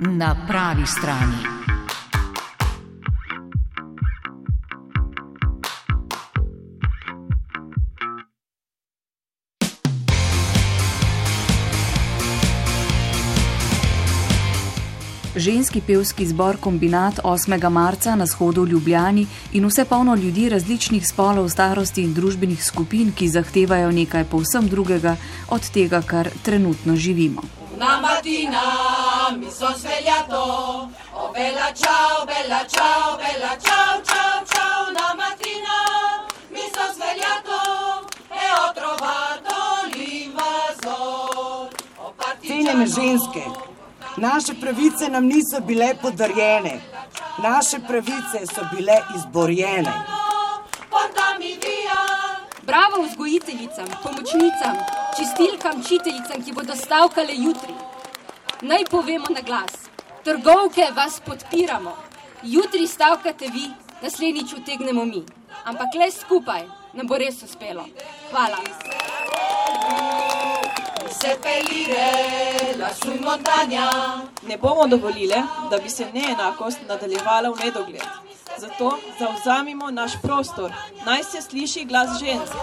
na pravi strani. Ženski pevski zbor Kombinat 8. marca na shodu v Ljubljani in vse polno ljudi različnih spolov, starosti in družbenih skupin, ki zahtevajo nekaj povsem drugega od tega, kar trenutno živimo. Na matina, mi so sveljato, o bella ciao, bella ciao, bella ciao, ciao, ciao, na matina, mi so sveljato, e ho trovato l'invasor. Cenjene ženske, Naše pravice nam niso bile podarjene, naše pravice so bile izborjene. Bravo vzgojiteljicam, pomočnicam, čistilkam, čiteljicam, ki bodo stavkale jutri. Naj povemo na glas: trgovke vas podpiramo. Jutri stavkate vi, naslednjič utegnemo mi. Ampak le skupaj nam bo res uspelo. Hvala. Ne bomo dovolili, da bi se neenakost nadaljevala v nedogled. Zato zauzamimo naš prostor, naj se sliši glas žensk.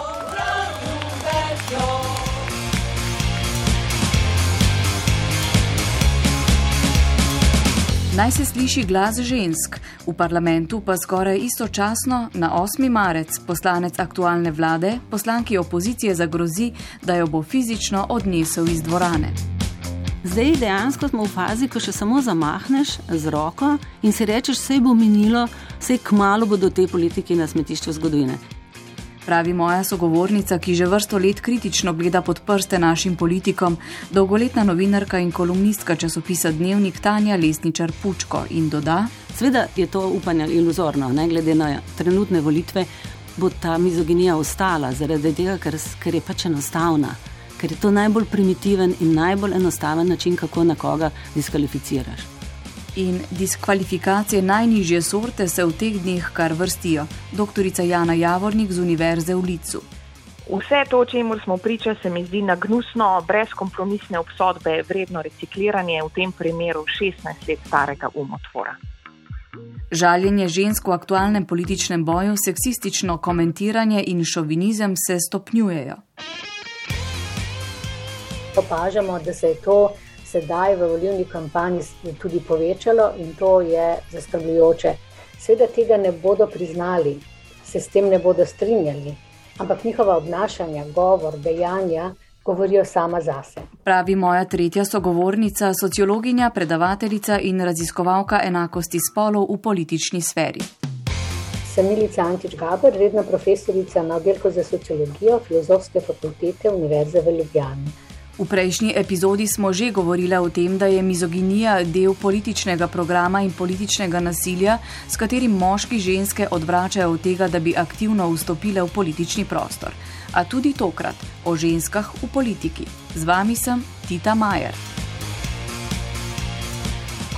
Naj se sliši glas žensk, v parlamentu pa skoraj istočasno na 8. marec poslanec aktualne vlade, poslanki opozicije zagrozi, da jo bo fizično odnesel iz dvorane. Zdaj dejansko smo v fazi, ko še samo zamahneš z roko in si rečeš, vse bo minilo, vse kmalo bodo te politike na smetišču zgodovine pravi moja sogovornica, ki že vrsto let kritično gleda pod prste našim politikom, dolgoletna novinarka in kolumnistka časopisa Dnevnik Tanja Lesničar Pučko in doda: Sveda je to upanje iluzorno, ne glede na trenutne volitve, bo ta mizoginija ostala zaradi tega, ker, ker je pač enostavna. Ker je to najbolj primitiven in najbolj enostaven način, kako nekoga diskvalificiraš in diskvalifikacije najnižje sorte se v teh dneh kar vrstijo. Doktorica Jana Javornik z Univerze v Licu. Vse to, čemu smo priča, se mi zdi nagnusno, brezkompromisne obsodbe, vredno recikliranje, v tem primeru 16 let starega umotvora. Žaljenje žensk v aktualnem političnem boju, seksistično komentiranje in šovinizem se stopnjujejo. Opažamo, da se je to sedaj v volilni kampanji tudi povečalo in to je zaskrbljujoče. Seveda tega ne bodo priznali, se s tem ne bodo strinjali, ampak njihova obnašanja, govor, dejanja govorijo sama zase. Pravi moja tretja sogovornica, sociologinja, predavateljica in raziskovalka enakosti spolov v politični sferi. Sem Milica Antič Gaber, redna profesorica na oddelku za sociologijo Filozofske fakultete Univerze v Ljubljani. V prejšnji epizodi smo že govorili o tem, da je mizoginija del političnega programa in političnega nasilja, s katerim moški ženske odvračajo od tega, da bi aktivno vstopile v politični prostor. A tudi tokrat o ženskah v politiki. Z vami sem Tita Majer.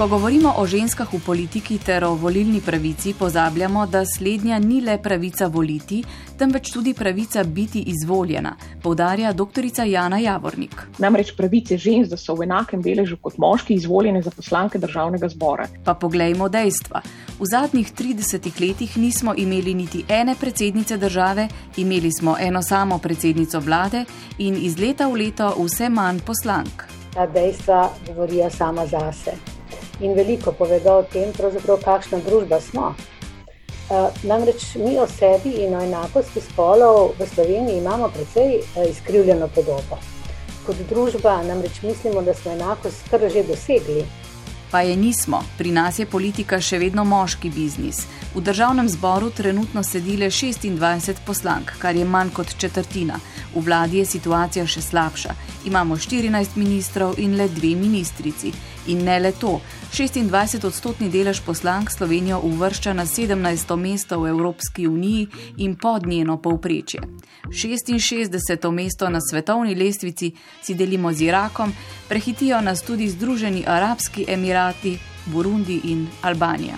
Ko govorimo o ženskah v politiki ter o volilni pravici, pozabljamo, da slednja ni le pravica voliti, temveč tudi pravica biti izvoljena, povdarja dr. Jana Javornik. Namreč pravice žensk, da so v enakem deležu kot moški izvoljene za poslanke državnega zbora. Pa poglejmo dejstva. V zadnjih 30 letih nismo imeli niti ene predsednice države, imeli smo eno samo predsednico vlade in iz leta v leto vse manj poslank. Ta dejstva govorijo sama zase in veliko povedo o tem, kakšna družba smo. Namreč mi o sebi in o enakosti spolov v Sloveniji imamo precej izkrivljeno podobo. Kot družba namreč mislimo, da smo enakost kar že dosegli. Pa je nismo, pri nas je politika še vedno moški biznis. V državnem zboru trenutno sedi le 26 poslank, kar je manj kot četrtina. V vladi je situacija še slabša. Imamo 14 ministrov in le dve ministrici. In ne le to, 26-odstotni delež poslank Slovenijo uvršča na 17. mesto v Evropski uniji in pod njeno povprečje. 66. mesto na svetovni lestvici si delimo z Irakom, prehitijo nas tudi Združeni arabski emirati, Burundi in Albanija.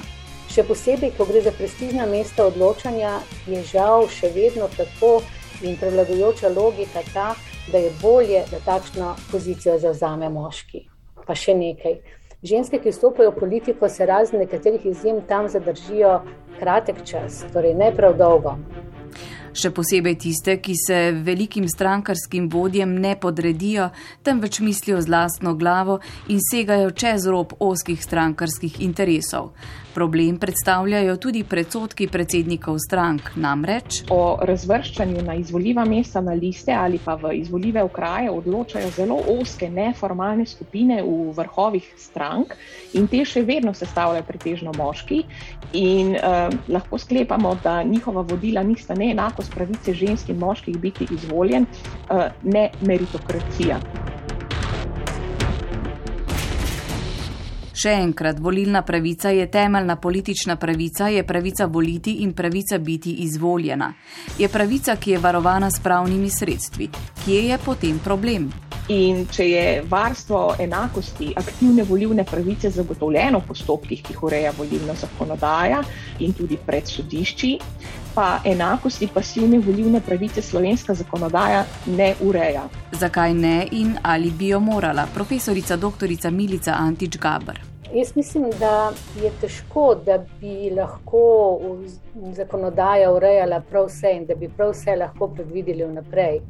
Še posebej, ko gre za prestižna mesta odločanja, je žal še vedno tako in prevladujoča logika ta, da je bolje, da takšno pozicijo zauzame moški. Pa še nekaj. Ženske, ki vstopajo v politiko, se razen nekaterih izjem tam zadržijo kratek čas, torej ne prav dolgo še posebej tiste, ki se velikim strankarskim vodjem ne podredijo, temveč mislijo z lastno glavo in segajo čez rob oskih strankarskih interesov. Problem predstavljajo tudi predsotki predsednikov strank, namreč o razvrščanju na izvoljiva mesta na liste ali pa v izvoljive okraje odločajo zelo oske neformalne skupine v vrhovih strank in te še vedno sestavljajo pretežno moški in eh, lahko sklepamo, da njihova vodila nista ne enakost pravice žensk in moških biti izvoljen, eh, ne meritokracija. Še enkrat, volilna pravica je temeljna politična pravica, je pravica voliti in pravica biti izvoljena. Je pravica, ki je varovana s pravnimi sredstvi. Kje je potem problem? In če je varstvo enakosti aktivne volilne pravice zagotovljeno v postopkih, ki jih ureja volilna zakonodaja in tudi pred sodišči, pa enakosti pasivne volilne pravice slovenska zakonodaja ne ureja. Zakaj ne in ali bi jo morala? Profesorica dr. Milica Antič Gabr. Jaz mislim, da je težko, da bi lahko zakonodaja urejala prav vse in da bi prav vse lahko predvideli vnaprej.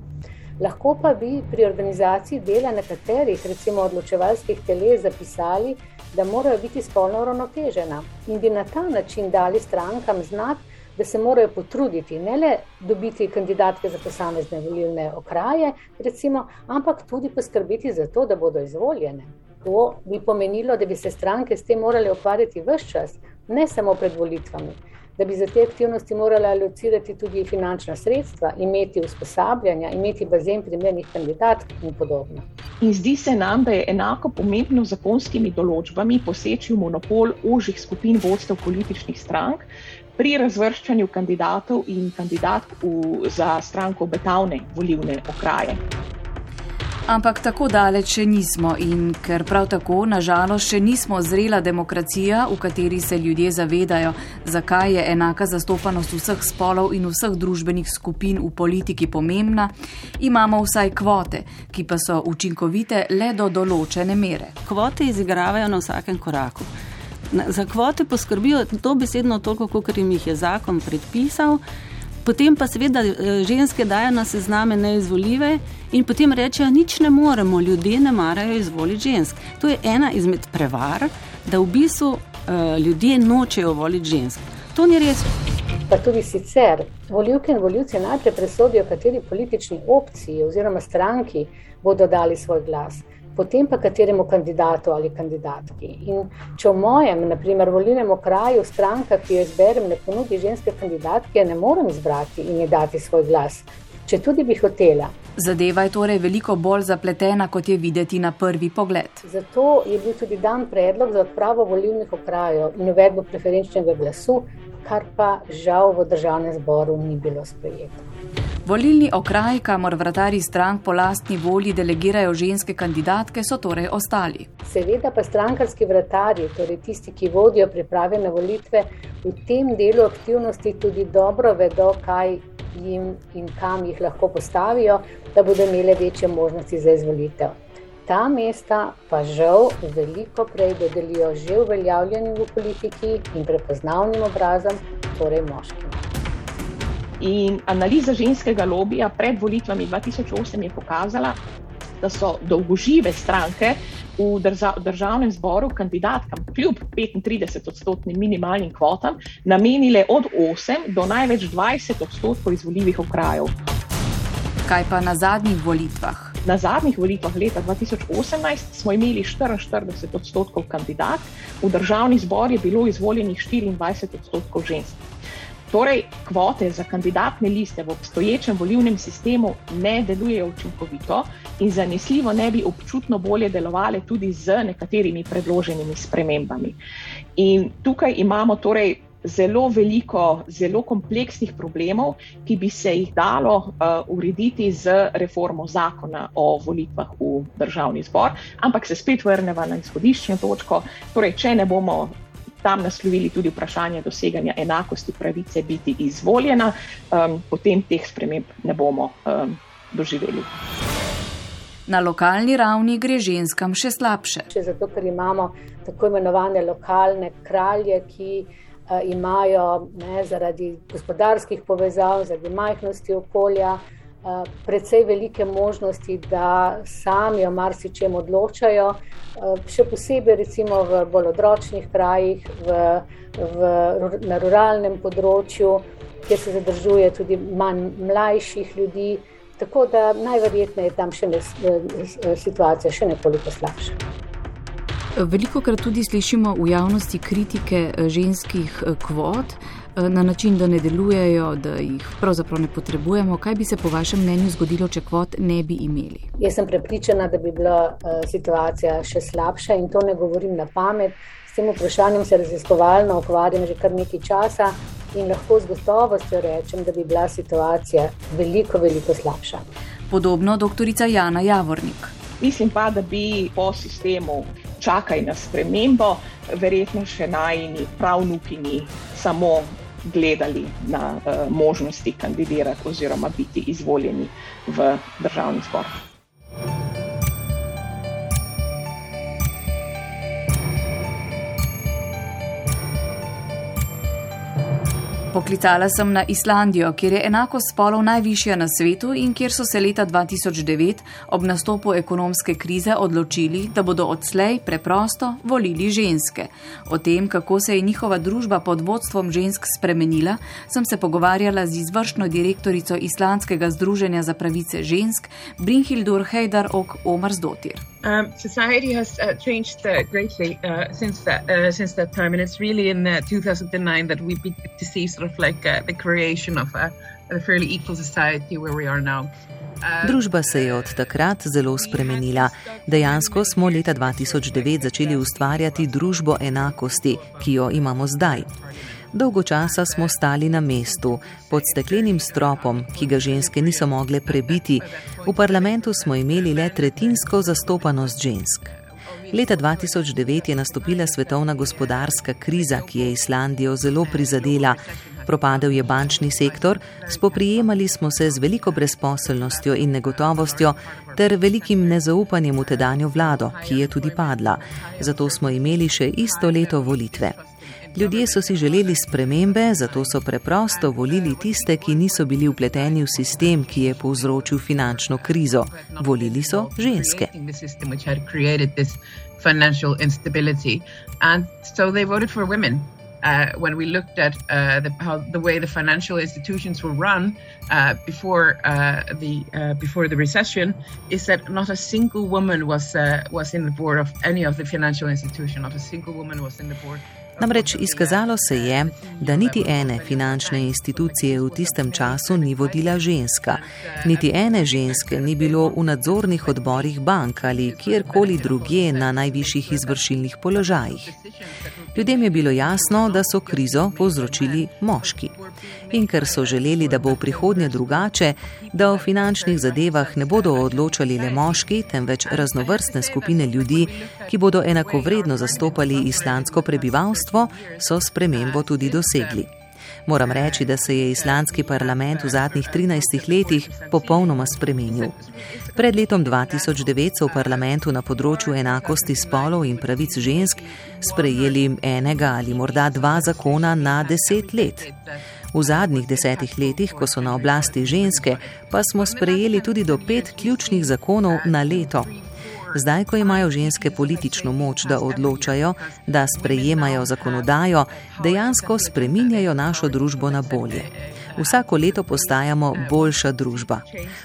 Lahko pa bi pri organizaciji dela nekaterih, recimo odločevalskih teles, zapisali, da morajo biti spolno uravnotežena in bi na ta način dali strankam znak, da se morajo potruditi ne le dobiti kandidatke za posamezne volilne okraje, recimo, ampak tudi poskrbeti za to, da bodo izvoljene. To bi pomenilo, da bi se stranke s tem morale ukvarjati vse čas, ne samo pred volitvami, da bi za te aktivnosti morale alocirati tudi finančna sredstva, imeti usposabljanja, imeti bazen primernih kandidatk in podobno. In zdi se nam, da je enako pomembno z zakonskimi določbami poseči v monopol ožjih skupin vodstev političnih strank pri razvrščanju kandidatov in kandidatk v, za stranko obetavne volivne okraje. Ampak tako daleč še nismo in ker prav tako, nažalost, še nismo zrela demokracija, v kateri se ljudje zavedajo, zakaj je enaka zastopanost vseh spolov in vseh družbenih skupin v politiki pomembna, imamo vsaj kvote, ki pa so učinkovite le do določene mere. Kvote izigravajo na vsakem koraku. Za kvote poskrbijo to besedno toliko, kot jim jih je zakon predpisal. Potem pa seveda eh, ženske dajo na sezname neizvoljive in potem rečejo, nič ne moremo, ljudje ne marajo izvoliti žensk. To je ena izmed prevar, da v bistvu uh, ljudje nočejo voliti žensk. To ni res. Pa tudi sicer voljivke in voljivci najprej presodijo, kateri politični opciji oziroma stranki bodo dali svoj glas potem pa kateremu kandidatu ali kandidatki. In če v mojem, naprimer, volilnem okraju stranka, ki jo izberem, ne ponudi ženske kandidatke, ne morem izbrati in ji dati svoj glas, če tudi bi hotela. Zadeva je torej veliko bolj zapletena, kot je videti na prvi pogled. Zato je bil tudi dan predlog za odpravo volilnih okrajev in uvedbo preferenčnega glasu, kar pa žal v državnem zboru ni bilo sprejeto. Volilni okraj, kamor vratari strank po lastni volji delegirajo ženske kandidatke, so torej ostali. Seveda pa strankarski vratari, torej tisti, ki vodijo priprave na volitve, v tem delu aktivnosti tudi dobro vedo, kaj jim in kam jih lahko postavijo, da bodo imele večje možnosti za izvolitev. Ta mesta pa žal veliko prej dodelijo že uveljavljenim v politiki in prepoznavnim obrazom, torej moškim. In analiza ženskega lobija pred volitvami 2008 je pokazala, da so dolgožive stranke v državnem zboru kandidatkam kljub 35-odstotnim minimalnim kvotam namenile od 8 do največ 20 odstotkov izvoljivih okrajev. Kaj pa na zadnjih volitvah? Na zadnjih volitvah leta 2018 smo imeli 44 odstotkov kandidatk, v državni zbor je bilo izvoljenih 24 odstotkov žensk. Torej, kvote za kandidatne liste v obstoječem volivnem sistemu ne delujejo učinkovito in zanesljivo ne bi občutno bolje delovale tudi z nekaterimi predloženimi spremembami. In tukaj imamo torej zelo veliko, zelo kompleksnih problemov, ki bi se jih dalo uh, urediti z reformo zakona o volitvah v državni zbor, ampak se spet vrnemo na izhodiščno točko. Torej, če ne bomo tam naslovili tudi vprašanje doseganja enakosti pravice biti izvoljena, um, potem teh sprememb ne bomo um, doživeli. Na lokalni ravni gre ženskam še slabše. Še zato, ker imamo tako imenovane lokalne kralje, ki uh, imajo ne, zaradi gospodarskih povezav, zaradi majhnosti okolja, uh, precej velike možnosti, da sami o marsičem odločajo, uh, še posebej recimo v bolj odročnih krajih, v, v, na ruralnem področju kjer se zadržuje tudi manj mlajših ljudi. Tako da najverjetneje je tam še ne, situacija še nekoliko slabša. Veliko krat tudi slišimo v javnosti kritike eh, ženskih eh, kvot eh, na način, da ne delujejo, da jih pravzaprav ne potrebujemo. Kaj bi se po vašem mnenju zgodilo, če kvot ne bi imeli? Jaz sem prepričana, da bi bila situacija še slabša in to ne govorim na pamet. S tem vprašanjem se raziskovalno ukvarjam že kar nekaj časa in lahko z gotovostjo rečem, da bi bila situacija veliko, veliko slabša. Podobno doktorica Jana Javornik. Mislim pa, da bi po sistemu čakaj na spremembo, verjetno še najni pravnukini samo gledali na uh, možnosti kandidirati oziroma biti izvoljeni v državni zbor. Poklicala sem na Islandijo, kjer je enako spolov najvišja na svetu in kjer so se leta 2009 ob nastopu ekonomske krize odločili, da bodo odslej preprosto volili ženske. O tem, kako se je njihova družba pod vodstvom žensk spremenila, sem se pogovarjala z izvršno direktorico Islandskega združenja za pravice žensk Brinhildur Heidar Ok Omarsdotir. Um, society has uh, changed uh, greatly uh, since that uh, since that time, and it's really in uh, 2009 that we begin to see sort of like uh, the creation of a, a fairly equal society where we are now. Družba se je od takrat zelo spremenila. Dejansko smo leta 2009 začeli ustvarjati družbo enakosti, ki jo imamo zdaj. Dolgo časa smo stali na mestu, pod steklenim stropom, ki ga ženske niso mogle prebiti. V parlamentu smo imeli le tretjinsko zastopanost žensk. Leta 2009 je nastopila svetovna gospodarska kriza, ki je Islandijo zelo prizadela. Propadel je bančni sektor, spoprijemali smo se z veliko brezposelnostjo in negotovostjo ter velikim nezaupanjem v tedanjo vlado, ki je tudi padla. Zato smo imeli še isto leto volitve. Ljudje so si želeli spremembe, zato so preprosto volili tiste, ki niso bili upleteni v sistem, ki je povzročil finančno krizo. Volili so ženske. Uh, when we looked at uh, the, how, the way the financial institutions were run uh, before uh, the uh, before the recession, is that not a single woman was uh, was in the board of any of the financial institutions. Not a single woman was in the board. Namreč izkazalo se je, da niti ene finančne institucije v tistem času ni vodila ženska, niti ene ženske ni bilo v nadzornih odborih bank ali kjerkoli drugje na najvišjih izvršilnih položajih. Ljudem je bilo jasno, da so krizo povzročili moški. In ker so želeli, da bo v prihodnje drugače, da o finančnih zadevah ne bodo odločali le moški, temveč raznovrstne skupine ljudi, ki bodo enakovredno zastopali islandsko prebivalstvo, so spremembo tudi dosegli. Moram reči, da se je islandski parlament v zadnjih 13 letih popolnoma spremenil. Pred letom 2009 so v parlamentu na področju enakosti spolov in pravic žensk sprejeli enega ali morda dva zakona na deset let. V zadnjih desetih letih, ko so na oblasti ženske, pa smo sprejeli tudi do pet ključnih zakonov na leto. Zdaj, ko imajo ženske politično moč, da odločajo, da sprejemajo zakonodajo, dejansko spreminjajo našo družbo na bolje. Vsako leto postajamo boljša družba.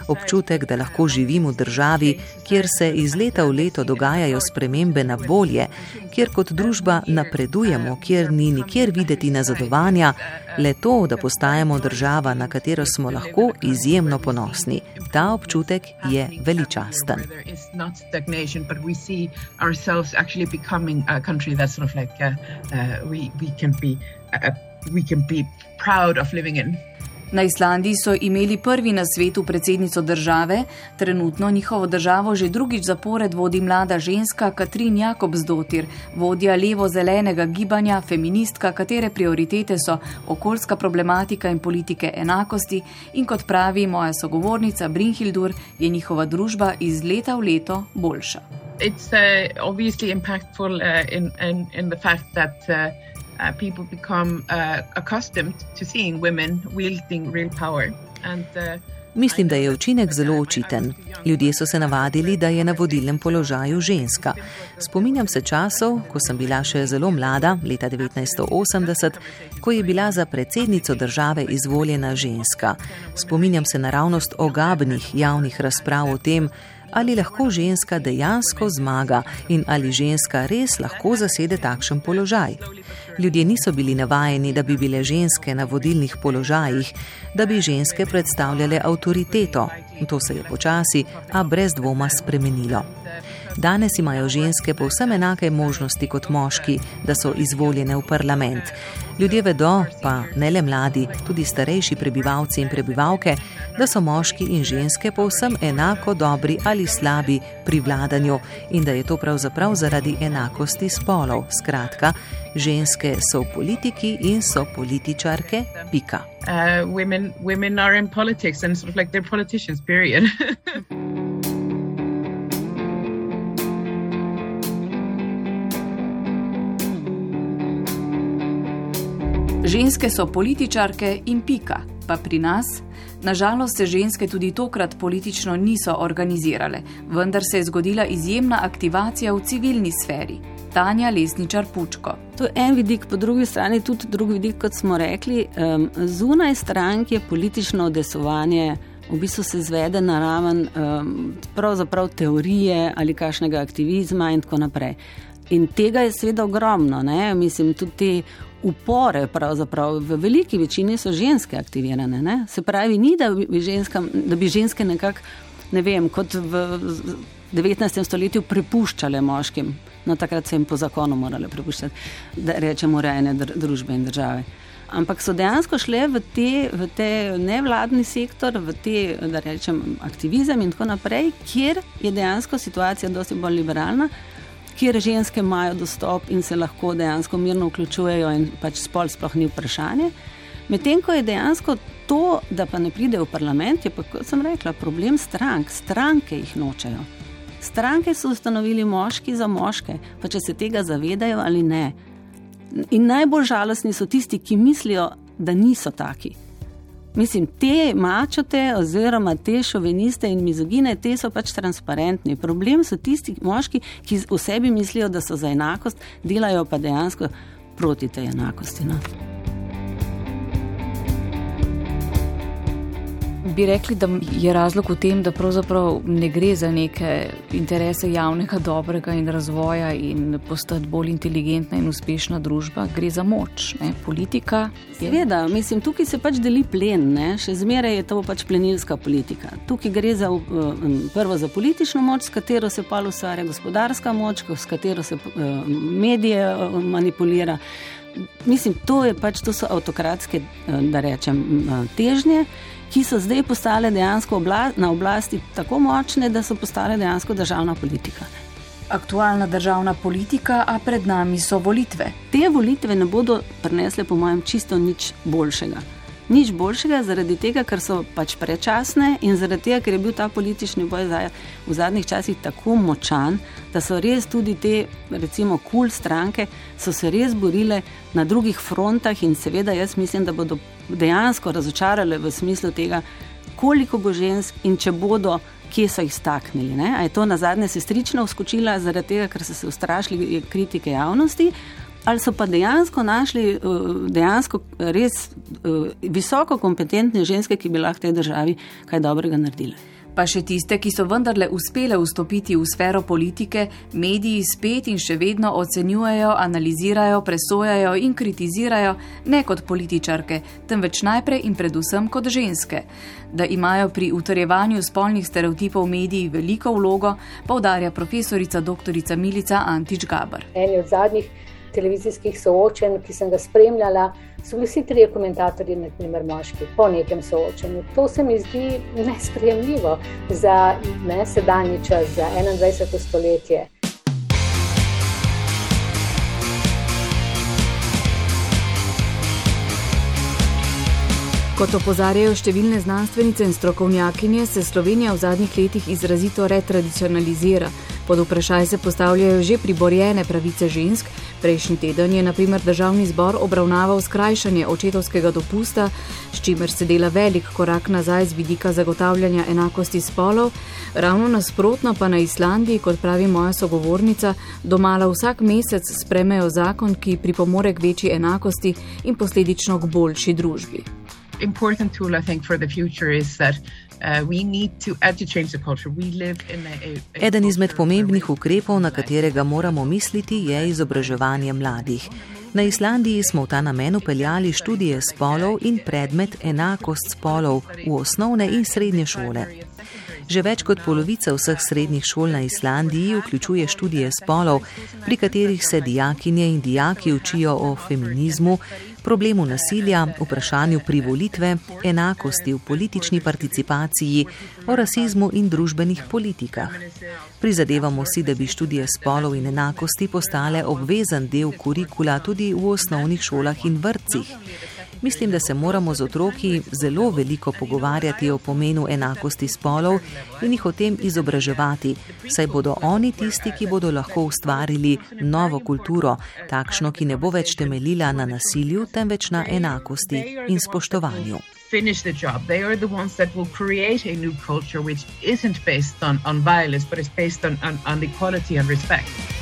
Občutek, da lahko živim v državi, kjer se iz leta v leto dogajajo spremembe na bolje, kjer kot družba napredujemo, kjer ni nikjer videti nazadovanja, le to, da postajamo država, na katero smo lahko izjemno ponosni. Ta občutek je veličasten. We can be proud of living in. Na Islandiji so imeli prvi na svetu predsednico države, trenutno njihovo državo že drugič zapored vodi mlada ženska Katrin Jakobsdotir, vodja levo-zelenega gibanja, feministka, katere prioritete so okoljska problematika in politike enakosti in kot pravi moja sogovornica Brinhildur, je njihova družba iz leta v leto boljša. It's uh, obviously impactful uh, in, in, in the fact that uh, uh, people become uh, accustomed to seeing women wielding real power. And, uh, Mislim, da je učinek zelo očiten. Ljudje so se navadili, da je na vodilnem položaju ženska. Spominjam se časov, ko sem bila še zelo mlada, leta 1980, ko je bila za predsednico države izvoljena ženska. Spominjam se naravnost ogabnih javnih razprav o tem, ali lahko ženska dejansko zmaga in ali ženska res lahko zasede takšen položaj. Ljudje niso bili navajeni, da bi bile ženske na vodilnih položajih, da bi ženske predstavljale avtoriteto. To se je počasi, a brez dvoma spremenilo. Danes imajo ženske povsem enake možnosti kot moški, da so izvoljene v parlament. Ljudje vedo, pa ne le mladi, tudi starejši prebivalci in prebivalke, da so moški in ženske povsem enako dobri ali slabi pri vladanju in da je to pravzaprav zaradi enakosti spolov. Skratka, ženske so v politiki in so političarke. Pika. Uh, women, women are in politics and sort of like they're politicians, period. Ženske so političarke in pika, pa pri nas, nažalost, se ženske tudi tokrat politično niso organizirale, vendar se je zgodila izjemna aktivacija v civilni sferi. Tanja Lesničar Pučko. To je en vidik, po drugi strani tudi drugi vidik, kot smo rekli. Um, zunaj strank je politično odesovanje. V bistvu se zvede na raven um, teorije ali kakšnega aktivizma, in tako naprej. In tega je seveda ogromno, ne? mislim, tudi te upore, pravzaprav v veliki večini so ženske aktivirane. Ne? Se pravi, ni da bi, ženskam, da bi ženske nekako, ne vem, kot v 19. stoletju prepuščale moškim. No, takrat se jim po zakonu morali prepuščati, da rečemo, urejene družbe in države. Ampak so dejansko šle v te, v te nevladni sektor, v te, da rečem, aktivizem in tako naprej, kjer je dejansko situacija dosti bolj liberalna kjer ženske imajo dostop in se lahko dejansko mirno vključujejo, in pač spol sploh ni vprašanje. Medtem ko je dejansko to, da pa ne pride v parlament, je pa, kot sem rekla, problem strank. Stranke jih nočejo. Stranke so ustanovili moški za moške, pa če se tega zavedajo ali ne. In najbolj žalostni so tisti, ki mislijo, da niso taki. Mislim, te mačote oziroma te šoviniste in mizogine, te so pač transparentni. Problem so tisti moški, ki v sebi mislijo, da so za enakost, delajo pa dejansko proti tej enakosti. No. Bi rekli, da je razlog v tem, da pravzaprav ne gre za neke interese javnega dobrega in razvoja in postati bolj inteligentna in uspešna družba, gre za moč. Ne? Politika. Seveda, mislim, tukaj se pač deli plen, ne? še zmeraj je to pač plenilska politika. Tukaj gre za, um, prvo za politično moč, s katero se pa ustvarja gospodarska moč, s katero se uh, medije uh, manipulira. Mislim, to, pač, to so avtokratske, uh, da rečem, težnje ki so zdaj postale dejansko obla na oblasti tako močne, da so postale dejansko državna politika. Aktualna državna politika, a pred nami so volitve. Te volitve ne bodo prinesle, po mojem, čisto nič boljšega nič boljšega, zaradi tega, ker so pač prečasne in zaradi tega, ker je bil ta politični boj v zadnjih časih tako močan, da so res tudi te, recimo, kul cool stranke, so se res borile na drugih frontah in seveda jaz mislim, da bodo dejansko razočarale v smislu tega, koliko bo žensk in če bodo. Kje so jih staknili? Ne? Je to na zadnje sestrično uskočila zaradi tega, ker so se ustrašili kritike javnosti, ali so pa dejansko našli eh, dejansko res eh, visoko kompetentne ženske, ki bi lahko tej državi kaj dobrega naredile. Pa še tiste, ki so vendarle uspele vstopiti v sfero politike, mediji spet in še vedno ocenjujejo, analizirajo, presojajo in kritizirajo ne kot političarke, temveč najprej in predvsem kot ženske. Da imajo pri utrjevanju spolnih stereotipov mediji veliko vlogo, poudarja profesorica dr. Milica Antič Gabar. Eni od zadnjih televizijskih soočenj, ki sem ga spremljala, so bili vsi trije komentatorji, na primer moški, po nekem soočenju. To se mi zdi nespremljivo za ne, sedanji čas, za 21. stoletje. Kot opozarjajo številne znanstvenice in strokovnjakinje, se Slovenija v zadnjih letih izrazito retradicionalizira. Pod vprašaj se postavljajo že priborjene pravice žensk. Prejšnji teden je naprimer državni zbor obravnaval skrajšanje očetovskega dopusta, s čimer se dela velik korak nazaj z vidika zagotavljanja enakosti spolov. Ravno nasprotno pa na Islandiji, kot pravi moja sogovornica, domala vsak mesec spremejo zakon, ki pripomore k večji enakosti in posledično k boljši družbi important tool, I think, for the future is that. Uh, Eden izmed pomembnih ukrepov, na katerega moramo misliti, je izobraževanje mladih. Na Islandiji smo v ta namen upeljali študije spolov in predmet enakost spolov v osnovne in srednje šole. Že več kot polovica vseh srednjih šol na Islandiji vključuje študije spolov, pri katerih se dijakinje in dijaki učijo o feminizmu, problemu nasilja, vprašanju privolitve, enakosti v politični participaciji, o rasizmu in družbenih politikah. Prizadevamo si, da bi študije spolov in enakosti postale obvezen del kurikula tudi v osnovnih šolah in vrtcih. Mislim, da se moramo z otroki zelo veliko pogovarjati o pomenu enakosti spolov in jih o tem izobraževati, saj bodo oni tisti, ki bodo lahko ustvarili novo kulturo, takšno, ki ne bo več temeljila na nasilju, temveč na enakosti in spoštovanju. Finish the job. They are the ones that will create a new culture which isn't based on, on violence, but is based on, on, on equality and respect.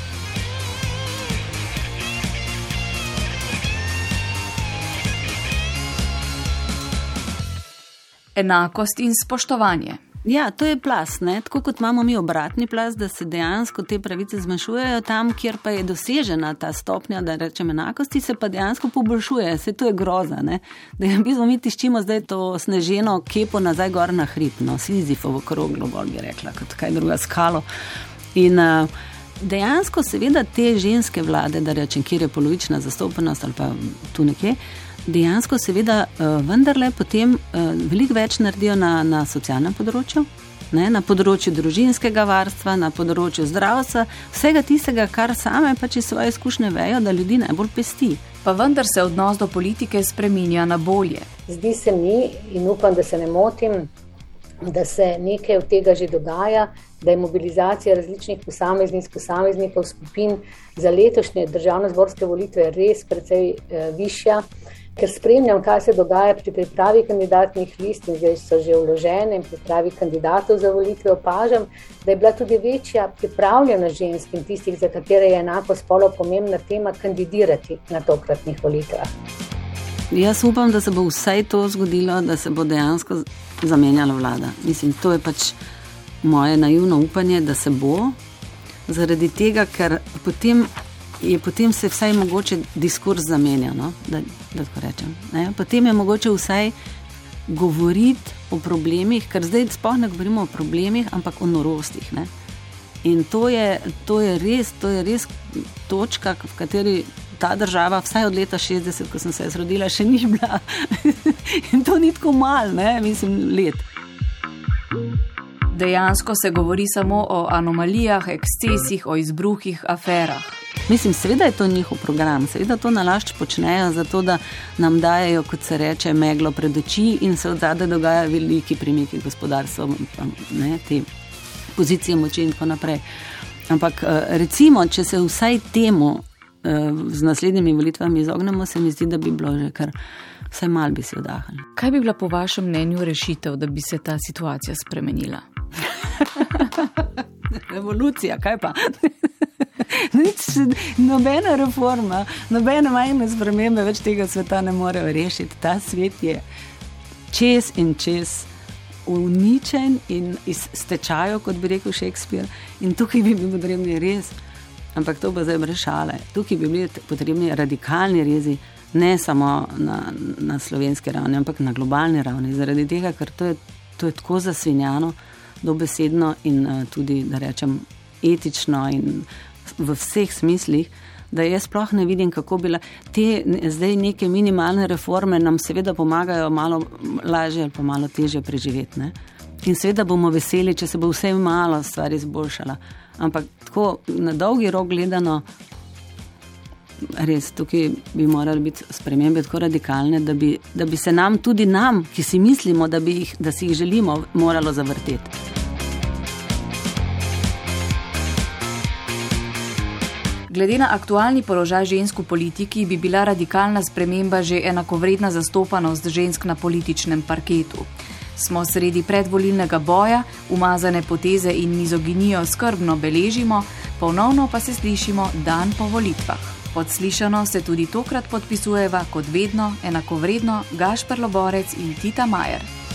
Enakost in spoštovanje. Ja, to je plas, ne? tako kot imamo mi obratni plas, da se dejansko te pravice zmanjšujejo tam, kjer pa je dosežena ta stopnja, da rečem enakosti, se pa dejansko poboljšuje. Vse to je groza, ne? da jim bizmo mi tiščimo zdaj to sneženo kepo nazaj gor na hrib, no, Sizifovo kroglo, bolj bi rekla, kot kaj druga skalo. In uh, dejansko seveda te ženske vlade, da rečem, kjer je polovična zastopanost ali pa tu nekje, dejansko, seveda, uh, vendarle potem uh, veliko več naredijo na, na socialnem področju, ne, na področju družinskega varstva, na področju zdravstva, vsega tistega, kar same pač iz svoje izkušnje vejo, da ljudi najbolj pesti. Pa vendar se odnos do politike spremenja na bolje. Zdi se mi, in upam, da se ne motim, da se nekaj od tega že dogaja, da je mobilizacija različnih posameznic, posameznikov, skupin za letošnje državno-zborske volitve res precej eh, višja ker spremljam, kaj se dogaja pri pripravi kandidatnih list in zdaj so že vložene in pripravi kandidatov za volitve, opažam, da je bila tudi večja pripravljenost žensk in tistih, za katere je enako spolo pomembna tema, kandidirati na tokratnih volitvah. Jaz upam, da se bo vsaj to zgodilo, da se bo dejansko zamenjala vlada. Mislim, to je pač moje naivno upanje, da se bo, zaradi tega, ker potem je potem se vsaj mogoče diskurs zamenja. No? Da, da rečem, potem je mogoče vsaj govoriti o problemih, ker zdaj sploh ne govorimo o problemih, ampak o norostih. Ne? In to je, to, je res, to je res točka, v kateri ta država, vsaj od leta 60, ko sem se rodila, še ni bila. In to ni tako malo, mislim, let. Dejansko se govori samo o anomalijah, ekscesih, o izbruhih, aferah. Mislim, seveda je to njihov program, seveda to nalašč počnejo, zato da nam dajo, kot se reče, meglo pred oči in se od zadaj dogajajo veliki premiki gospodarstva, ne, te pozicije moči in tako naprej. Ampak eh, recimo, če se vsaj temu eh, z naslednjimi volitvami izognemo, se mi zdi, da bi bilo že kar vsaj mal bi si oddahnili. Kaj bi bila po vašem mnenju rešitev, da bi se ta situacija spremenila? Revolucija, kaj pa? Nič, nobena reforma, nobene majhne spremembe več tega sveta ne morejo rešiti. Ta svet je čez in čez uničen in iztečajo, kot bi rekel Shakespeare. In tukaj bi bili potrebni res, ampak to bo zdaj brešale. Tukaj bi bili potrebni radikalni rezi, ne samo na, na slovenski ravni, ampak na globalni ravni. Zaradi tega, ker to je, to je tako zasvinjano, dobesedno in uh, tudi, da rečem, etično in v vseh smislih, da jaz sploh ne vidim, kako bi te zdaj neke minimalne reforme nam seveda pomagajo malo lažje ali pa malo težje preživeti. Ne? In seveda bomo veseli, če se bo vse malo stvar izboljšala. Ampak tako na dolgi rok gledano, res tukaj bi morali biti spremembe tako radikalne, da bi, da bi se nam, tudi nam, ki si mislimo, da, jih, da si jih želimo, moralo zavrteti. Glede na aktualni položaj žensk v politiki, bi bila radikalna sprememba že enakovredna zastopanost žensk na političnem parketu. Smo sredi predvolilnega boja, umazane poteze in mizoginijo skrbno beležimo, ponovno pa se slišimo dan po volitvah. Podslišano se tudi tokrat podpisujeva kot vedno enakovredno Gašpr Loborec in Tita Majer.